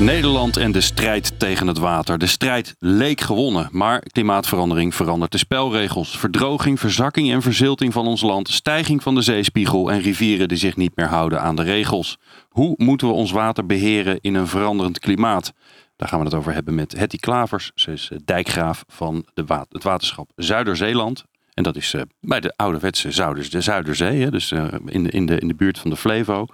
Nederland en de strijd tegen het water. De strijd leek gewonnen, maar klimaatverandering verandert de spelregels. Verdroging, verzakking en verzilting van ons land, stijging van de zeespiegel en rivieren die zich niet meer houden aan de regels. Hoe moeten we ons water beheren in een veranderend klimaat? Daar gaan we het over hebben met Hetty Klavers. Ze is eh, dijkgraaf van de het waterschap Zuiderzeeland. En dat is uh, bij de ouderwetse Zuiders, de Zuiderzee, dus uh, in, de, in, de, in de buurt van de Flevo.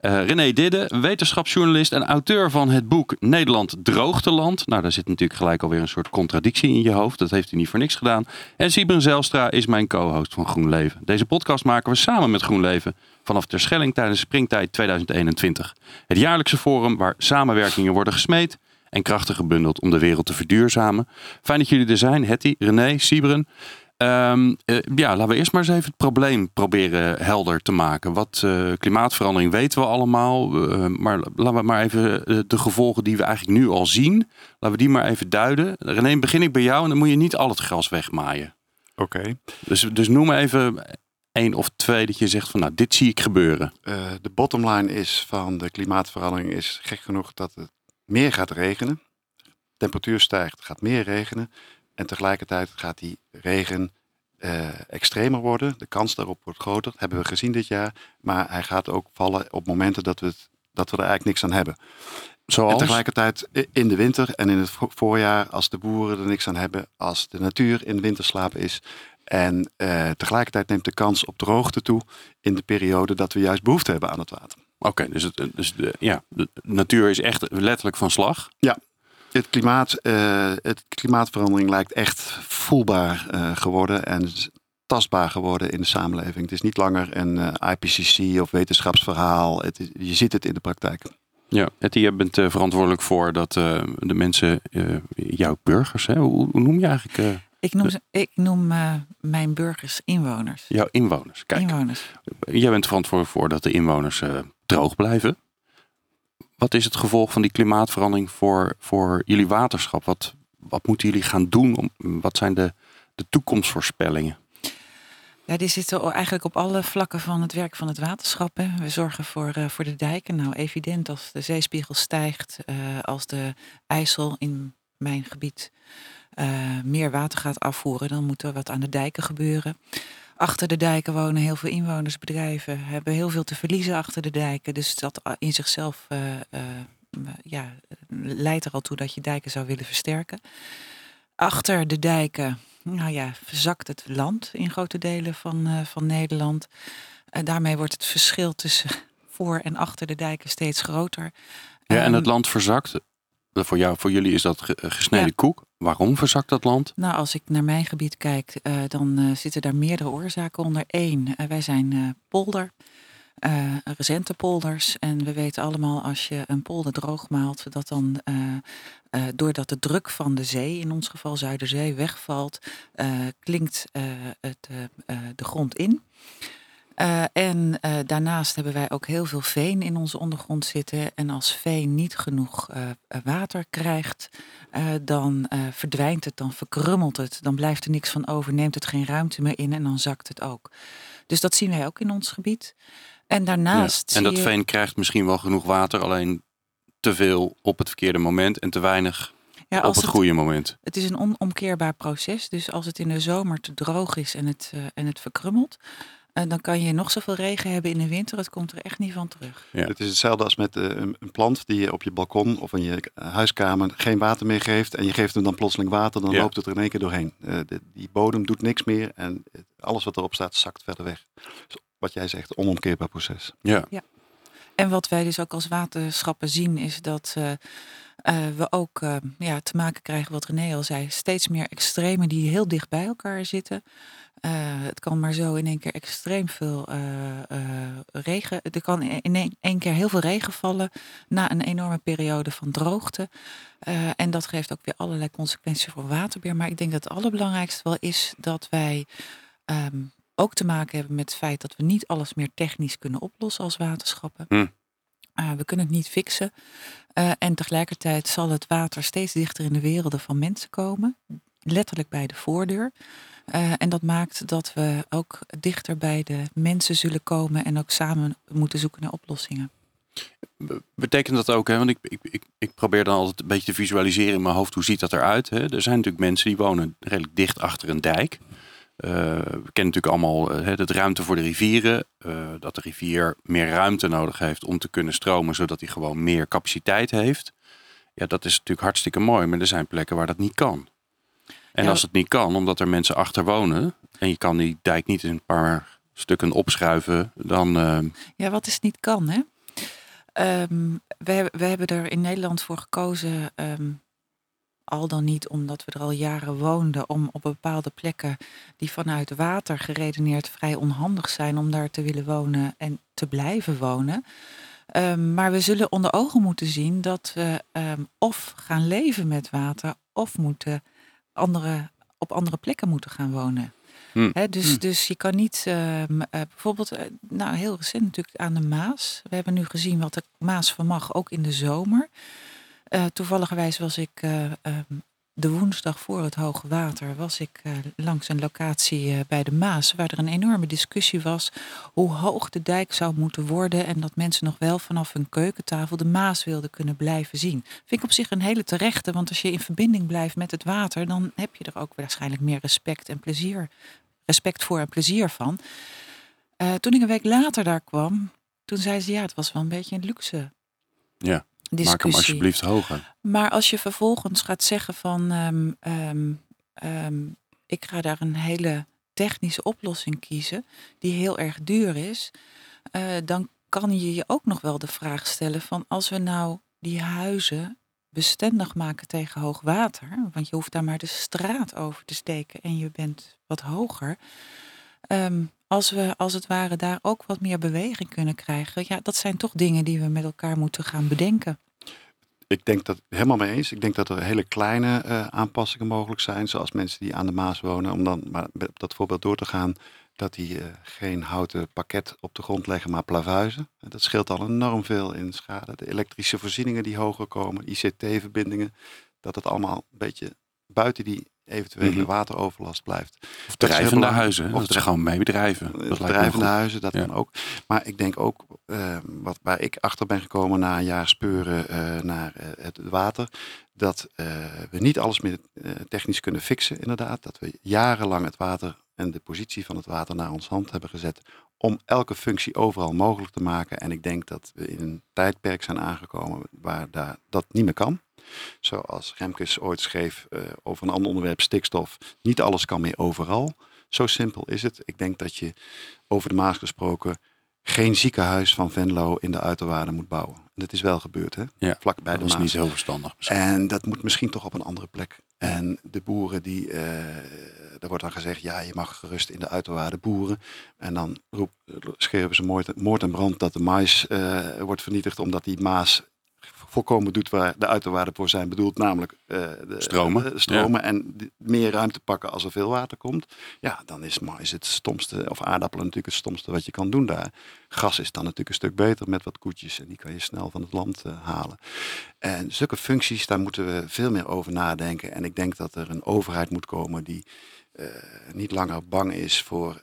Uh, René Didde, wetenschapsjournalist en auteur van het boek Nederland Droogteland. Nou, daar zit natuurlijk gelijk alweer een soort contradictie in je hoofd. Dat heeft hij niet voor niks gedaan. En Sibren Zelstra is mijn co-host van GroenLeven. Deze podcast maken we samen met GroenLeven vanaf Terschelling tijdens Springtijd 2021. Het jaarlijkse forum waar samenwerkingen worden gesmeed en krachten gebundeld om de wereld te verduurzamen. Fijn dat jullie er zijn, Hetty, René, Sibren. Um, uh, ja, laten we eerst maar eens even het probleem proberen helder te maken. Wat uh, klimaatverandering weten we allemaal. Uh, maar laten we maar even de gevolgen die we eigenlijk nu al zien. Laten we die maar even duiden. René, begin ik bij jou en dan moet je niet al het gras wegmaaien. Oké. Okay. Dus, dus noem even één of twee dat je zegt van nou, dit zie ik gebeuren. de bottomline is van de klimaatverandering is gek genoeg dat het meer gaat regenen. temperatuur stijgt, gaat meer regenen. En tegelijkertijd gaat die regen uh, extremer worden. De kans daarop wordt groter. Dat hebben we gezien dit jaar. Maar hij gaat ook vallen op momenten dat we, het, dat we er eigenlijk niks aan hebben. Zoals? En tegelijkertijd in de winter en in het voorjaar, als de boeren er niks aan hebben, als de natuur in winterslaap is. En uh, tegelijkertijd neemt de kans op droogte toe in de periode dat we juist behoefte hebben aan het water. Oké, dus, het, dus de, ja, de natuur is echt letterlijk van slag. Ja, het klimaat, uh, het klimaatverandering lijkt echt voelbaar uh, geworden en tastbaar geworden in de samenleving. Het is niet langer een uh, eh, IPCC of wetenschapsverhaal. Het is, je ziet het in de praktijk. Ja, Etty, je bent verantwoordelijk voor dat de mensen, jouw burgers, hè? Hoe, hoe, noem je eigenlijk? ik noem, ik noem mijn burgers inwoners. Jouw inwoners, kijk. Inwoners. Jij bent verantwoordelijk voor dat de inwoners droog blijven. Wat is het gevolg van die klimaatverandering voor, voor jullie waterschap? Wat, wat moeten jullie gaan doen? Om, wat zijn de, de toekomstvoorspellingen? Ja, die zitten eigenlijk op alle vlakken van het werk van het waterschap. Hè. We zorgen voor, uh, voor de dijken. Nou, evident als de zeespiegel stijgt, uh, als de IJssel in mijn gebied uh, meer water gaat afvoeren, dan moet er wat aan de dijken gebeuren. Achter de dijken wonen heel veel inwoners, bedrijven hebben heel veel te verliezen achter de dijken. Dus dat in zichzelf uh, uh, ja, leidt er al toe dat je dijken zou willen versterken. Achter de dijken nou ja, verzakt het land in grote delen van, uh, van Nederland. En daarmee wordt het verschil tussen voor en achter de dijken steeds groter. Ja, en het land verzakt. Voor, jou, voor jullie is dat gesneden koek. Waarom verzakt dat land? Nou, als ik naar mijn gebied kijk, uh, dan uh, zitten daar meerdere oorzaken onder. Eén, uh, wij zijn polder, recente polders. En we weten allemaal als je een polder droogmaalt, dat dan doordat de druk van de zee, in ons geval Zuiderzee, wegvalt, klinkt het, de grond in. Uh, en uh, daarnaast hebben wij ook heel veel veen in onze ondergrond zitten. En als veen niet genoeg uh, water krijgt, dan verdwijnt het, dan verkrummelt het. Dan blijft er niks van over, neemt het geen ruimte meer in en dan zakt het ook. Dus dat zien wij ook in ons gebied. En daarnaast. Ja, en dat veen krijgt misschien wel genoeg water, alleen te veel op het verkeerde moment en te weinig ja, op het, het, goede moment. Het is een onomkeerbaar proces. Dus als het in de zomer te droog is en het, en het verkrummelt, en dan kan je nog zoveel regen hebben in de winter, het komt er echt niet van terug. Ja. Het is hetzelfde als met uh, een plant die je op je balkon of in je huiskamer geen water meer geeft. En je geeft hem dan plotseling water, dan loopt het er in één keer doorheen. Die bodem doet niks meer en alles wat erop staat zakt verder weg. Dus wat jij zegt, onomkeerbaar proces. Ja. ja. En wat wij dus ook als waterschappen zien is dat uh, we ook ja, te maken krijgen, wat René al zei, steeds meer extremen die heel dicht bij elkaar zitten. Het kan maar zo in één keer extreem veel regen. Er kan in één, keer heel veel regen vallen na een enorme periode van droogte. en dat geeft ook weer allerlei consequenties voor waterbeheer. Maar ik denk dat het allerbelangrijkste wel is dat wij um, ook te maken hebben met het feit dat we niet alles meer technisch kunnen oplossen als waterschappen. Hm. Uh, we kunnen het niet fixen. Uh, en tegelijkertijd zal het water steeds dichter in de werelden van mensen komen. Letterlijk bij de voordeur. Uh, en dat maakt dat we ook dichter bij de mensen zullen komen en ook samen moeten zoeken naar oplossingen. Betekent dat ook, hè? want ik, ik, ik, ik, probeer dan altijd een beetje te visualiseren in mijn hoofd hoe ziet dat eruit. Hè? Er zijn natuurlijk mensen die wonen redelijk dicht achter een dijk. Uh, we kennen natuurlijk allemaal uh, het ruimte voor de rivieren. Uh, dat de rivier meer ruimte nodig heeft om te kunnen stromen, zodat hij gewoon meer capaciteit heeft. Ja, dat is natuurlijk hartstikke mooi, maar er zijn plekken waar dat niet kan. En ja. als het niet kan, omdat er mensen achter wonen en je kan die dijk niet in een paar stukken opschuiven, dan. Ja, wat is niet kan, hè? Um, we, we, hebben er in Nederland voor gekozen, um, al dan niet omdat we er al jaren woonden, om op bepaalde plekken die vanuit water geredeneerd vrij onhandig zijn om daar te willen wonen en te blijven wonen. Um, maar we zullen onder ogen moeten zien dat we of gaan leven met water of moeten andere, op andere plekken moeten gaan wonen. Hm. He, dus, hm. dus je kan niet, uh, uh, bijvoorbeeld, uh, nou heel recent natuurlijk aan de Maas. We hebben nu gezien wat de Maas vermag, ook in de zomer. Toevalligerwijs was ik de woensdag voor het hoge water, was ik langs een locatie bij de Maas, waar er een enorme discussie was hoe hoog de dijk zou moeten worden en dat mensen nog wel vanaf hun keukentafel de Maas wilden kunnen blijven zien. Vind ik op zich een hele terechte, want als je in verbinding blijft met het water, dan heb je er ook waarschijnlijk meer respect en plezier respect voor en plezier van. Toen ik een week later daar kwam, toen zei ze ja, het was wel een beetje een luxe. Ja, discussie. maak hem alsjeblieft hoger. Maar als je vervolgens gaat zeggen van um, um, um, ik ga daar een hele technische oplossing kiezen die heel erg duur is, uh, dan kan je je ook nog wel de vraag stellen van als we nou die huizen bestendig maken tegen hoog water. Want je hoeft daar maar de straat over te steken en je bent wat hoger. Um, als we als het ware daar ook wat meer beweging kunnen krijgen. Ja, dat zijn toch dingen die we met elkaar moeten gaan bedenken. Ik denk dat helemaal mee eens. Ik denk dat er hele kleine uh, aanpassingen mogelijk zijn. Zoals mensen die aan de Maas wonen. Om dan maar dat voorbeeld door te gaan dat die uh, geen houten pakket op de grond leggen, maar plavuizen. Dat scheelt al enorm veel in schade. De elektrische voorzieningen die hoger komen, ICT-verbindingen, dat het allemaal een beetje buiten die eventuele mm -hmm. wateroverlast blijft. Of drijvende huizen, of dat ze gewoon mee bedrijven. Dat drijvende huizen, dat ja. kan ook. Maar ik denk ook, uh, wat, waar ik achter ben gekomen na een jaar speuren uh, naar uh, het water, dat we niet alles meer technisch kunnen fixen, inderdaad. Dat we jarenlang het water en de positie van het water naar ons hand hebben gezet om elke functie overal mogelijk te maken. En ik denk dat we in een tijdperk zijn aangekomen waar daar, dat niet meer kan. Zoals Remkes ooit schreef uh, over een ander onderwerp, stikstof. Niet alles kan meer overal. Zo simpel is het. Ik denk dat je over de Maas gesproken geen ziekenhuis van Venlo in de uiterwaarden moet bouwen. En dat is wel gebeurd, hè? Ja, Vlak bij dat de is Maas. niet zo verstandig. Misschien. En dat moet misschien toch op een andere plek. En de boeren die, uh, er wordt dan gezegd, ja, je mag gerust in de uiterwaarden boeren. En dan roep, schreeuwen ze moord, moord en brand dat de mais uh, wordt vernietigd omdat die Maas volkomen doet waar de uiterwaarden voor zijn bedoeld, namelijk uh, de stromen, uh, stromen ja. en meer ruimte pakken als er veel water komt. Ja, dan is het stomste, of aardappelen natuurlijk het stomste wat je kan doen daar. Gas is dan natuurlijk een stuk beter met wat koetjes en die kan je snel van het land uh, halen. En zulke functies, daar moeten we veel meer over nadenken. En ik denk dat er een overheid moet komen die niet langer bang is voor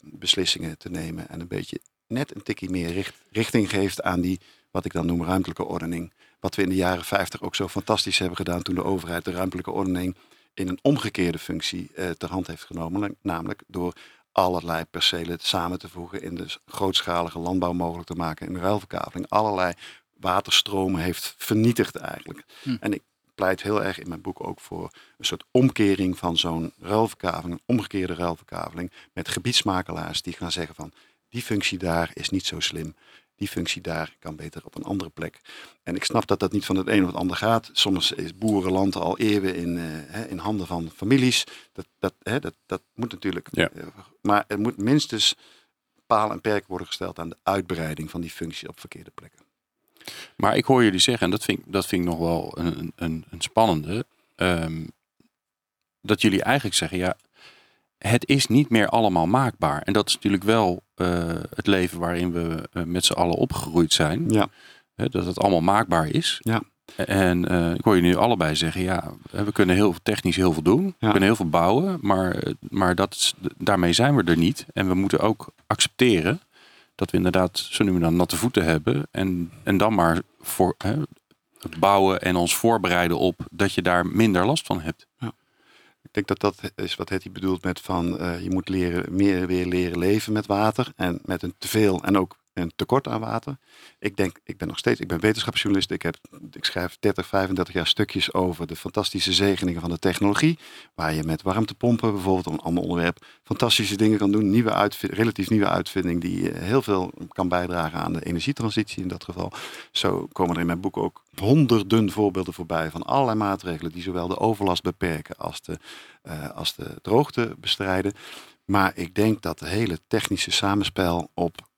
beslissingen te nemen en een beetje net een tikje meer richt, richting geeft aan die, wat ik dan noem, ruimtelijke ordening. Wat we in de jaren 50 ook zo fantastisch hebben gedaan toen de overheid de ruimtelijke ordening in een omgekeerde functie uh, ter hand heeft genomen. Namelijk door allerlei percelen samen te voegen in de grootschalige landbouw mogelijk te maken in ruilverkaveling. Allerlei waterstromen heeft vernietigd eigenlijk. Hm. En ik pleit heel erg in mijn boek ook voor een soort omkering van zo'n ruilverkaveling, een omgekeerde ruilverkaveling met gebiedsmakelaars die gaan zeggen van die functie daar is niet zo slim. Die functie daar kan beter op een andere plek. En ik snap dat dat niet van het een of het ander gaat. Soms is boerenland al eeuwen in, uh, in handen van families. Dat, dat, hè, dat, dat moet natuurlijk. Ja. Uh, maar er moet minstens paal en perk worden gesteld aan de uitbreiding van die functie op verkeerde plekken. Maar ik hoor jullie zeggen, en dat vind, dat vind ik nog wel een, een, een spannende. Um, dat jullie eigenlijk zeggen, ja, het is niet meer allemaal maakbaar. En dat is natuurlijk wel eh, het leven waarin we eh, met z'n allen opgegroeid zijn. Ja. Hè, dat het allemaal maakbaar is. Ja. En eh, ik hoor je nu allebei zeggen, ja, we kunnen heel technisch heel veel doen. We kunnen heel veel bouwen, maar, maar dat is, daarmee zijn we er niet. En we moeten ook accepteren dat we inderdaad zo nu en dan natte voeten hebben. En, en dan maar voor, hè, bouwen en ons voorbereiden op dat je daar minder last van hebt. Ik denk dat dat is wat Hetty bedoelt met van eh, je moet leren, meer weer leren leven met water en met een teveel en ook een tekort aan water. Ik denk, ik ben nog steeds, ik ben wetenschapsjournalist. Ik, heb, ik schrijf 30, 35 jaar stukjes over de fantastische zegeningen van de technologie. Waar je met warmtepompen bijvoorbeeld, een ander onderwerp, fantastische dingen kan doen. Nieuwe relatief nieuwe uitvinding die eh, heel veel kan bijdragen aan de energietransitie in dat geval. Zo komen er in mijn boek ook honderden voorbeelden voorbij van allerlei maatregelen die zowel de overlast beperken als de, eh, als de droogte bestrijden. Maar ik denk dat het hele technische samenspel op,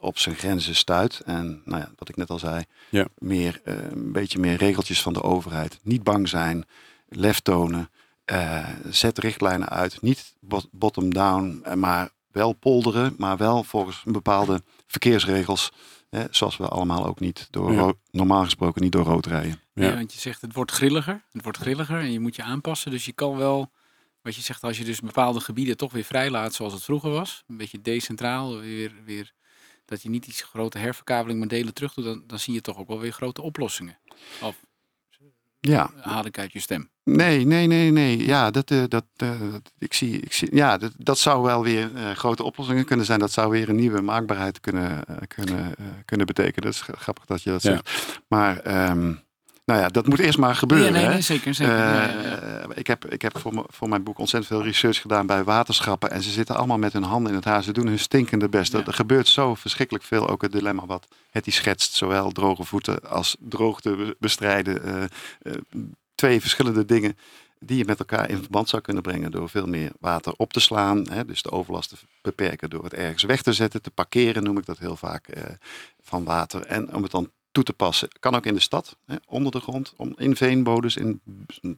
op zijn grenzen stuit. En nou ja, wat ik net al zei, Ja. meer, eh, een beetje meer regeltjes van de overheid. Niet bang zijn, lef tonen, eh, zet richtlijnen uit. Niet bot- bottom-down, eh, maar wel polderen, maar wel volgens bepaalde verkeersregels. Hè, zoals we allemaal ook niet door Ja. normaal gesproken niet door rood rijden. Ja. Ja. want je zegt het wordt grilliger. Het wordt grilliger en je moet je aanpassen. Dus je kan wel, wat je zegt, als je dus bepaalde gebieden toch weer vrijlaat zoals het vroeger was. Een beetje decentraal, weer, weer dat je niet die grote herverkabeling met delen terug doet. Dan, dan zie je toch ook wel weer grote oplossingen. Of Ja, haal ik uit je stem. Nee, nee, nee, nee. Ja, dat, eh, dat, eh, dat- ik zie, ik zie, ja dat, dat zou wel weer eh, grote oplossingen kunnen zijn. Dat zou weer een nieuwe maakbaarheid kunnen, kunnen, kunnen betekenen. Dat is gra- grappig dat je dat Ja. zegt. Maar ehm, nou ja, dat moet eerst maar gebeuren. Ja, nee, hè? nee, zeker. zeker. Eh, Ja, ja, ja. Ik heb, ik heb voor, voor mijn boek ontzettend veel research gedaan bij waterschappen. En ze zitten allemaal met hun handen in het haar. Ze doen hun stinkende best. Er gebeurt zo verschrikkelijk veel. Ook het dilemma wat Hetty schetst. Zowel droge voeten als droogte be- bestrijden. Eh, eh, twee verschillende dingen die je met elkaar in verband zou kunnen brengen door veel meer water op te slaan. Hè, dus de overlast te beperken door het ergens weg te zetten, te parkeren noem ik dat heel vaak eh, van water. En om het dan toe te passen, kan ook in de stad, hè, onder de grond, om, in veenbodems, in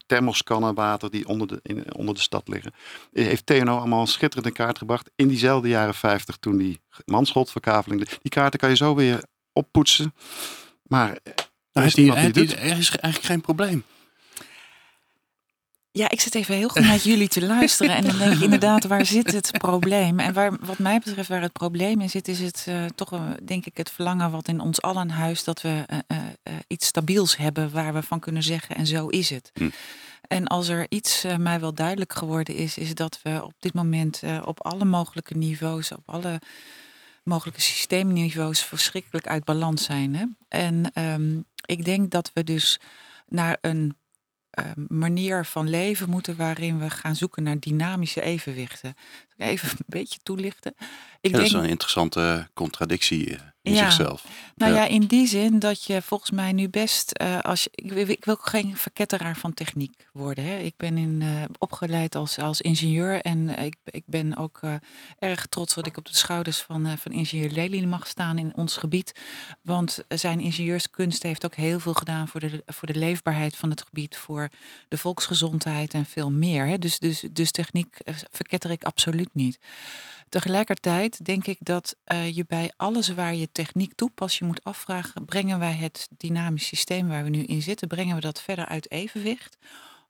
thermoskannen water die onder de, in, onder de stad liggen. Heeft TNO allemaal een schitterende kaart gebracht in diezelfde jaren 50 toen die manschotverkaveling. Die kaarten kan je zo weer oppoetsen. Maar eh, er is die, er is eigenlijk geen probleem. Ja, ik zit even heel goed naar jullie te luisteren. En dan denk ik inderdaad, waar zit het probleem? En waar, wat mij betreft, waar het probleem in zit, is het eh, toch, denk ik, het verlangen wat in ons allen huis dat we eh, eh, iets stabiels hebben waar we van kunnen zeggen en zo is het. Hm. En als er iets mij wel duidelijk geworden is, is dat we op dit moment op alle mogelijke niveaus, op alle mogelijke systeemniveaus verschrikkelijk uit balans zijn. Hè? En ehm, ik denk dat we dus naar een manier van leven moeten waarin we gaan zoeken naar dynamische evenwichten. Even een beetje toelichten. Ik Ja, dat is een interessante contradictie eh, in Ja. zichzelf. nou ja. ja, in die zin dat je volgens mij nu best, eh, als je, ik, wil- ik wil geen verketteraar van techniek worden. Hè. Ik ben in, eh, opgeleid als, als ingenieur en ik, ik ben ook erg trots dat ik op de schouders van, van ingenieur Lely mag staan in ons gebied. Want zijn ingenieurskunst heeft ook heel veel gedaan voor de, voor de leefbaarheid van het gebied, voor de volksgezondheid en veel meer. Hè. Dus, dus, dus techniek verketter ik absoluut niet. Tegelijkertijd denk ik dat eh, je bij alles waar je techniek toepast, je moet afvragen, brengen wij het dynamisch systeem waar we nu in zitten, brengen we dat verder uit evenwicht?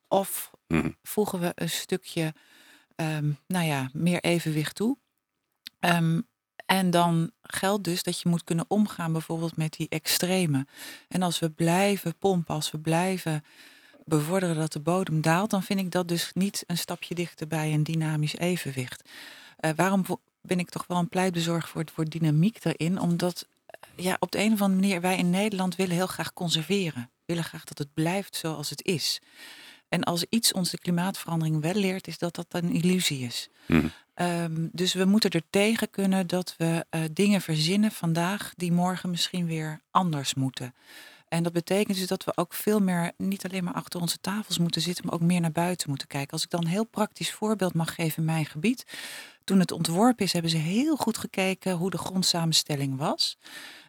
Of Mhm. voegen we een stukje, ehm, nou ja, meer evenwicht toe? Ehm, en dan geldt dus dat je moet kunnen omgaan bijvoorbeeld met die extreme. En als we blijven pompen, als we blijven bevorderen dat de bodem daalt, dan vind ik dat dus niet een stapje dichter bij een dynamisch evenwicht. Eh, waarom ben ik toch wel een pleitbezorger voor het woord dynamiek daarin? Omdat eh, ja, op de een of andere manier wij in Nederland willen heel graag conserveren. We willen graag dat het blijft zoals het is. En als iets ons de klimaatverandering wel leert, is dat dat een illusie is. Mhm. Ehm, dus we moeten er tegen kunnen dat we eh, dingen verzinnen vandaag die morgen misschien weer anders moeten. En dat betekent dus dat we ook veel meer, niet alleen maar achter onze tafels moeten zitten, maar ook meer naar buiten moeten kijken. Als ik dan een heel praktisch voorbeeld mag geven in mijn gebied. Toen het ontworpen is, hebben ze heel goed gekeken hoe de grondsamenstelling was.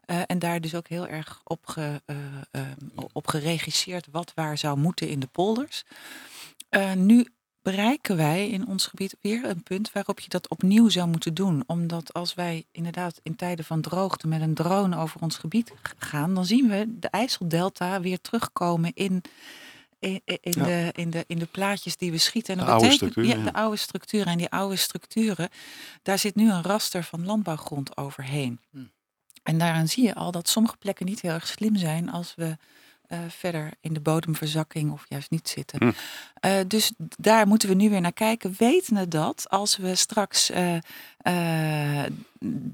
Eh, en daar dus ook heel erg op, ge, eh, eh, op geregisseerd wat waar zou moeten in de polders. Nu bereiken wij in ons gebied weer een punt waarop je dat opnieuw zou moeten doen. Omdat als wij inderdaad in tijden van droogte met een drone over ons gebied gaan, dan zien we de IJsseldelta weer terugkomen in, in, in de, in, de, in de plaatjes die we schieten. En De dat oude betekent, ja. de oude structuren. En die oude structuren, daar zit nu een raster van landbouwgrond overheen. Hm. En daaraan zie je al dat sommige plekken niet heel erg slim zijn als we eh, verder in de bodemverzakking of juist niet zitten. Hm. Eh, dus daar moeten we nu weer naar kijken. Wetende dat als we straks eh,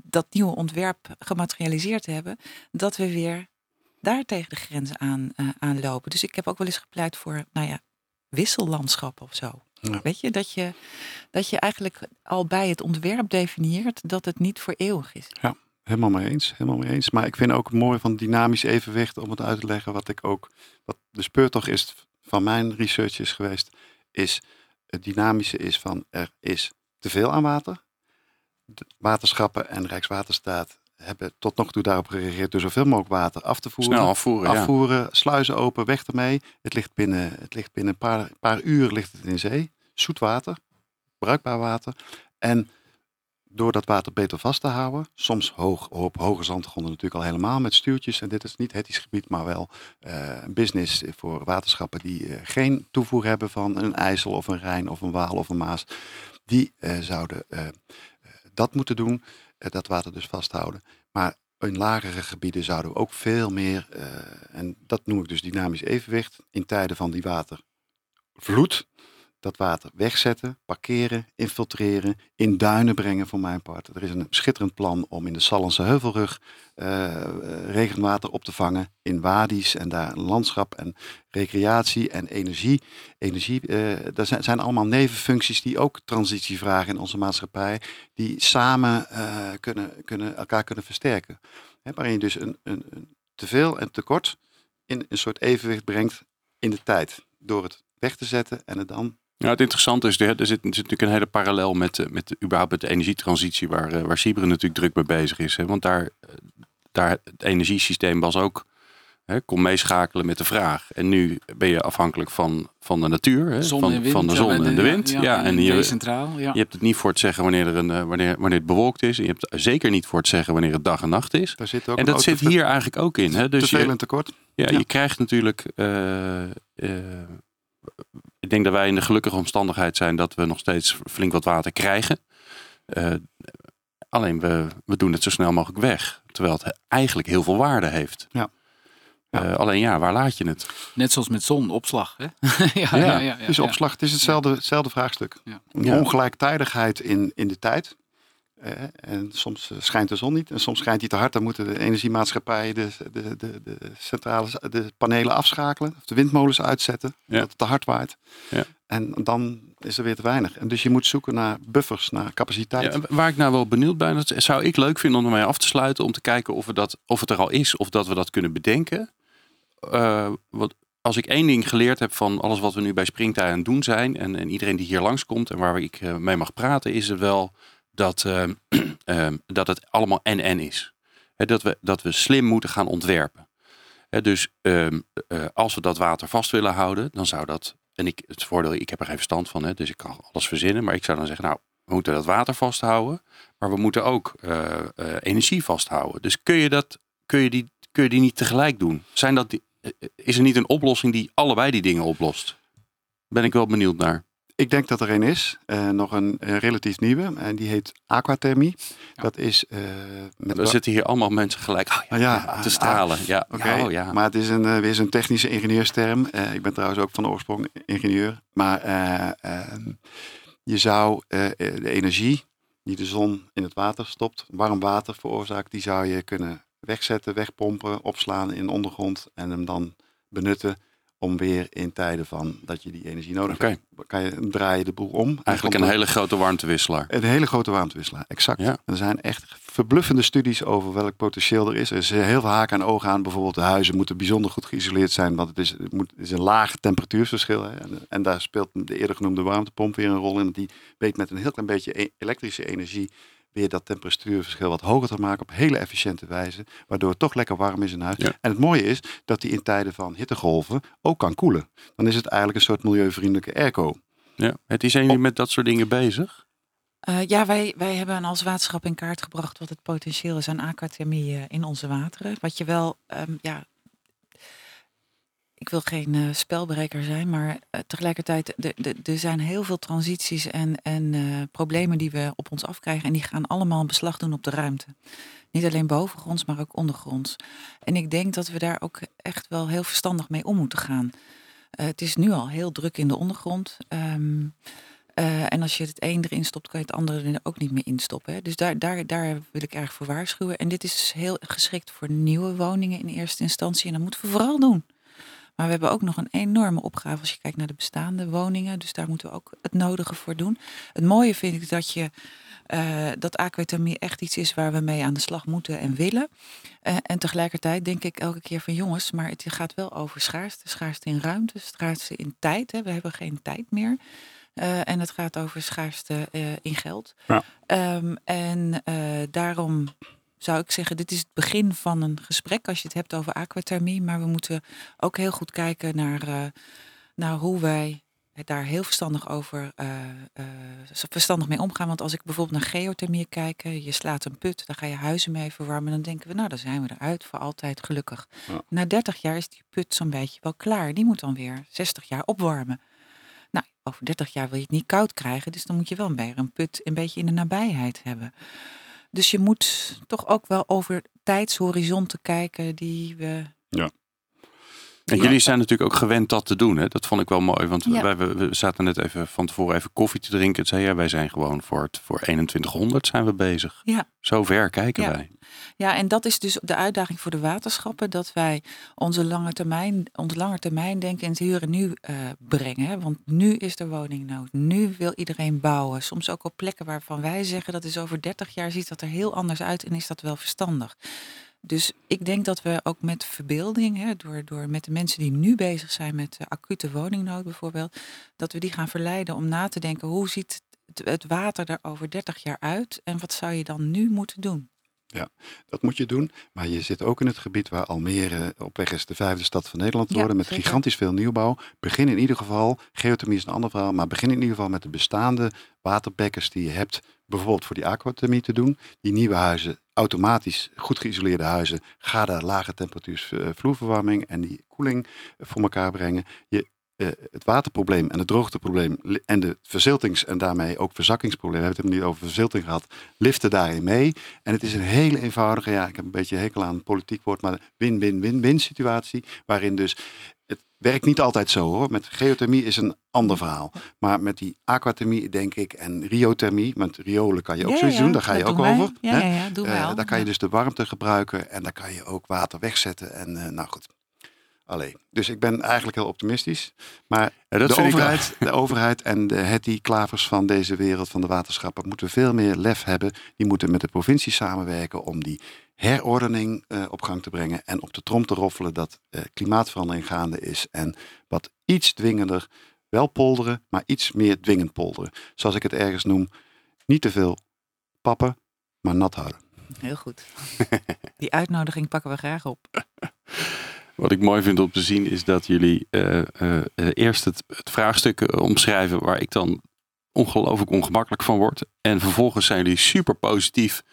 dat nieuwe ontwerp gematerialiseerd hebben, dat we weer daar tegen de grenzen aan, aanlopen. Dus ik heb ook wel eens gepleit voor, nou ja, wissellandschappen of zo. Ja. Weet je dat, je, dat je eigenlijk al bij het ontwerp definieert dat het niet voor eeuwig is. Helemaal mee eens, helemaal mee eens. Maar ik vind ook het mooie van dynamisch evenwicht, om het uit te leggen, wat ik ook, wat de speurtocht is van mijn research is geweest, is het dynamische is van er is te veel aan water. De waterschappen en Rijkswaterstaat hebben tot nog toe daarop gereageerd door zoveel mogelijk water af te voeren. Snel afvoeren, ja. afvoeren, sluizen open, weg ermee. Het ligt binnen, het ligt binnen een paar, paar uur ligt het in zee. Zoet water, bruikbaar water. En door dat water beter vast te houden, soms hoog, op hoge zandgronden natuurlijk al helemaal met stuurtjes. En dit is niet het gebied, maar wel eh, een business voor waterschappen die eh, geen toevoer hebben van een IJssel of een Rijn of een Waal of een Maas. Die eh, zouden dat moeten doen, dat water dus vasthouden. Maar in lagere gebieden zouden we ook veel meer, en dat noem ik dus dynamisch evenwicht, in tijden van die watervloed, dat water wegzetten, parkeren, infiltreren, in duinen brengen voor mijn part. Er is een schitterend plan om in de Sallandse Heuvelrug eh, eh, regenwater op te vangen, in wadi's en daar landschap en recreatie en energie. energie eh, dat zijn, zijn allemaal nevenfuncties die ook transitie vragen in onze maatschappij, die samen kunnen, kunnen, elkaar kunnen versterken. Hè, waarin je dus een, een, een teveel en tekort in een soort evenwicht brengt in de tijd. Door het weg te zetten en het dan Ja, het interessante is, er zit, er zit natuurlijk een hele parallel met, eh, met, überhaupt met de energietransitie, waar, eh, waar natuurlijk druk mee bezig is. Hè? Want daar, eh, daar het energiesysteem was ook, hè, kon meeschakelen met de vraag. En nu ben je afhankelijk van, van de natuur, hè? Zon van, en wind. van de zon en de wind. Ja, en je, centraal. Ja. je hebt het niet voor het zeggen wanneer, er een, wanneer, wanneer het bewolkt is. En je hebt het zeker niet voor het zeggen wanneer het dag en nacht is. Daar zit ook En dat zit hier eigenlijk ook in. Hè? Dus te veel je, en tekort. ja, Ja. je krijgt natuurlijk. Ik denk dat wij in de gelukkige omstandigheid zijn dat we nog steeds flink wat water krijgen. Eh, alleen we, we doen het zo snel mogelijk weg. Terwijl het eigenlijk heel veel waarde heeft. Ja. Ja. Eh, alleen ja, waar laat je het? Net zoals met zonopslag. Hè? ja, Ja, ja, ja, Dus opslag, het is hetzelfde, hetzelfde vraagstuk. Ongelijktijdigheid in, in de tijd. En soms eh, schijnt de zon niet. En soms schijnt die te hard. Dan moeten de energiemaatschappijen de, de, de, de centrales, de panelen afschakelen. Of de windmolens uitzetten. Ja. Omdat het te hard waait. Ja. En dan is er weer te weinig. En dus je moet zoeken naar buffers, naar capaciteit. Ja, waar ik nou wel benieuwd ben, dat zou ik leuk vinden om ermee af te sluiten. Om te kijken of, we dat, of het er al is of dat we dat kunnen bedenken. Eh, wat, als ik één ding geleerd heb van alles wat we nu bij Springtij aan het doen zijn. En, en iedereen die hier langskomt en waar ik eh, mee mag praten. Is het wel dat, eh, eh, dat het allemaal en-en is. Dat, we, dat we slim moeten gaan ontwerpen. Dus ehm, eh, als we dat water vast willen houden, dan zou dat. En ik, het voordeel, ik heb er geen verstand van, hè, dus ik kan alles verzinnen. Maar ik zou dan zeggen, nou, we moeten dat water vasthouden. Maar we moeten ook eh, eh, energie vasthouden. Dus kun je, dat, kun, je die, kun je die niet tegelijk doen? Zijn dat is er niet een oplossing die allebei die dingen oplost? Ben ik wel benieuwd naar. Ik denk dat er een is, eh, nog een relatief nieuwe, en die heet aquathermie. Ja. Dat is met Er zitten hier allemaal mensen gelijk oh ja, Ah, ja, te ah, stralen. Ja, Oké, ja, oh ja. maar het is een, eh, weer zo'n technische ingenieursterm. Ik ben trouwens ook van de oorsprong ingenieur. Maar eh, ehm, je zou de energie die de zon in het water stopt, warm water veroorzaakt, die zou je kunnen wegzetten, wegpompen, opslaan in de ondergrond en hem dan benutten om weer in tijden van dat je die energie nodig hebt, kan je draai je de boel om. En Eigenlijk een hele grote warmtewisselaar. een hele grote warmtewisselaar, exact. Ja. Er zijn echt verbluffende studies over welk potentieel er is. Er is heel veel haken en ogen aan. Bijvoorbeeld de huizen moeten bijzonder goed geïsoleerd zijn, want het is, het moet, is een laag temperatuursverschil. Hè. En, en daar speelt de eerder genoemde warmtepomp weer een rol in. Die weet met een heel klein beetje e- elektrische energie weer dat temperatuurverschil wat hoger te maken op hele efficiënte wijze, waardoor het toch lekker warm is in huis. Ja. En het mooie is dat die in tijden van hittegolven ook kan koelen. Dan is het eigenlijk een soort milieuvriendelijke airco. Ja. Het is jullie met dat soort dingen bezig? Uh, ja, wij, wij hebben als waterschap in kaart gebracht wat het potentieel is aan aquathermie uh, in onze wateren. Wat je wel, um, ja, ik wil geen uh, spelbreker zijn, maar tegelijkertijd, er zijn heel veel transities en, en problemen die we op ons afkrijgen. En die gaan allemaal een beslag doen op de ruimte. Niet alleen bovengronds, maar ook ondergronds. En ik denk dat we daar ook echt wel heel verstandig mee om moeten gaan. het is nu al heel druk in de ondergrond. Uh, en als je het een erin stopt, kan je het andere er ook niet meer instoppen. Hè? Dus daar, daar, daar wil ik erg voor waarschuwen. En dit is dus heel geschikt voor nieuwe woningen in eerste instantie. En dat moeten we vooral doen. Maar we hebben ook nog een enorme opgave als je kijkt naar de bestaande woningen. Dus daar moeten we ook het nodige voor doen. Het mooie vind ik dat je uh, dat aquathermie echt iets is waar we mee aan de slag moeten en willen. Uh, en tegelijkertijd denk ik elke keer van jongens, maar het gaat wel over schaarste. Schaarste in ruimte, schaarste in tijd. Hè. We hebben geen tijd meer. Uh, en het gaat over schaarste in geld. Ja. Um, en daarom zou ik zeggen, dit is het begin van een gesprek als je het hebt over aquathermie. Maar we moeten ook heel goed kijken naar, naar hoe wij daar heel verstandig over verstandig mee omgaan. Want als ik bijvoorbeeld naar geothermie kijk, je slaat een put, dan ga je huizen mee verwarmen. Dan denken we, nou, dan zijn we eruit voor altijd gelukkig. Ja. Na 30 jaar is die put zo'n beetje wel klaar. Die moet dan weer 60 jaar opwarmen. Nou, over 30 jaar wil je het niet koud krijgen, dus dan moet je wel weer een put een beetje in de nabijheid hebben. Dus je moet toch ook wel over tijdshorizonten kijken die we. Ja. En jullie zijn natuurlijk ook gewend dat te doen. Hè? Dat vond ik wel mooi. Want wij, we, we, zaten net even van tevoren even koffie te drinken. Het zei ja, wij zijn gewoon voor, het, voor 2100 zijn we bezig. Ja. Zo ver kijken ja. wij. Ja, en dat is dus de uitdaging voor de waterschappen. Dat wij onze lange termijn, ons lange termijn denken in het hier en nu uh, brengen. Hè? Want nu is er woningnood. Nu wil iedereen bouwen. Soms ook op plekken waarvan wij zeggen dat is over 30 jaar ziet dat er heel anders uit en is dat wel verstandig. Dus ik denk dat we ook met verbeelding, hè, door, door met de mensen die nu bezig zijn met acute woningnood bijvoorbeeld, dat we die gaan verleiden om na te denken hoe ziet het, het water er over 30 jaar uit en wat zou je dan nu moeten doen? Ja, dat moet je doen. Maar je zit ook in het gebied waar Almere op weg is de vijfde stad van Nederland te worden. met gigantisch veel nieuwbouw. Begin in ieder geval, geothermie is een ander verhaal. Maar begin in ieder geval met de bestaande waterbekkers die je hebt. Bijvoorbeeld voor die aquathermie te doen. Die nieuwe huizen, automatisch goed geïsoleerde huizen. Ga daar lage temperatuurs eh, vloerverwarming en die koeling voor elkaar brengen. Je uh, het waterprobleem en het droogteprobleem en de verziltings- en daarmee ook verzakkingsprobleem, we hebben het niet over verzilting gehad, liften daarin mee. En het is een hele eenvoudige, ja, ik heb een beetje hekel aan politiek woord, maar win-win-win-win situatie, waarin dus werkt niet altijd zo hoor. Met geothermie is een ander verhaal. Maar met die aquathermie denk ik en riothermie, met riolen kan je ook ja, zoiets ja, doen, daar ga je ook over. Ja, ja, uh, daar kan je dus de warmte gebruiken en daar kan je ook water wegzetten. En uh, nou goed, Allee. Dus ik ben eigenlijk heel optimistisch. Maar de, overheid, de overheid en de Hetty Klavers van deze wereld, van de waterschappen, moeten veel meer lef hebben. Die moeten met de provincie samenwerken om die herordening uh, op gang te brengen. En op de trom te roffelen dat uh, klimaatverandering gaande is. En wat iets dwingender, wel polderen, maar iets meer dwingend polderen. Zoals ik het ergens noem, niet te veel pappen, maar nat houden. Heel goed. Die uitnodiging pakken we graag op. Wat ik mooi vind om te zien is dat jullie uh, uh, eerst het, het, vraagstuk omschrijven waar ik dan ongelooflijk ongemakkelijk van word. En vervolgens zijn jullie super positief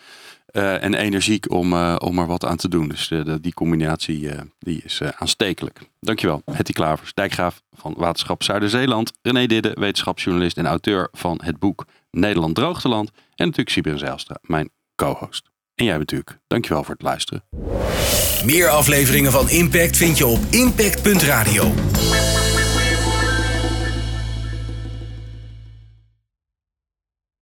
en energiek om, om er wat aan te doen. Dus die combinatie die is aanstekelijk. Dankjewel, Hetty Klavers, dijkgraaf van Waterschap Zuiderzeeland. René Didde, wetenschapsjournalist en auteur van het boek Nederland Droogteland. En natuurlijk Sibir Zijlstra, mijn co-host. En jij natuurlijk. Dankjewel voor het luisteren. Meer afleveringen van Impact vind je op impact.radio.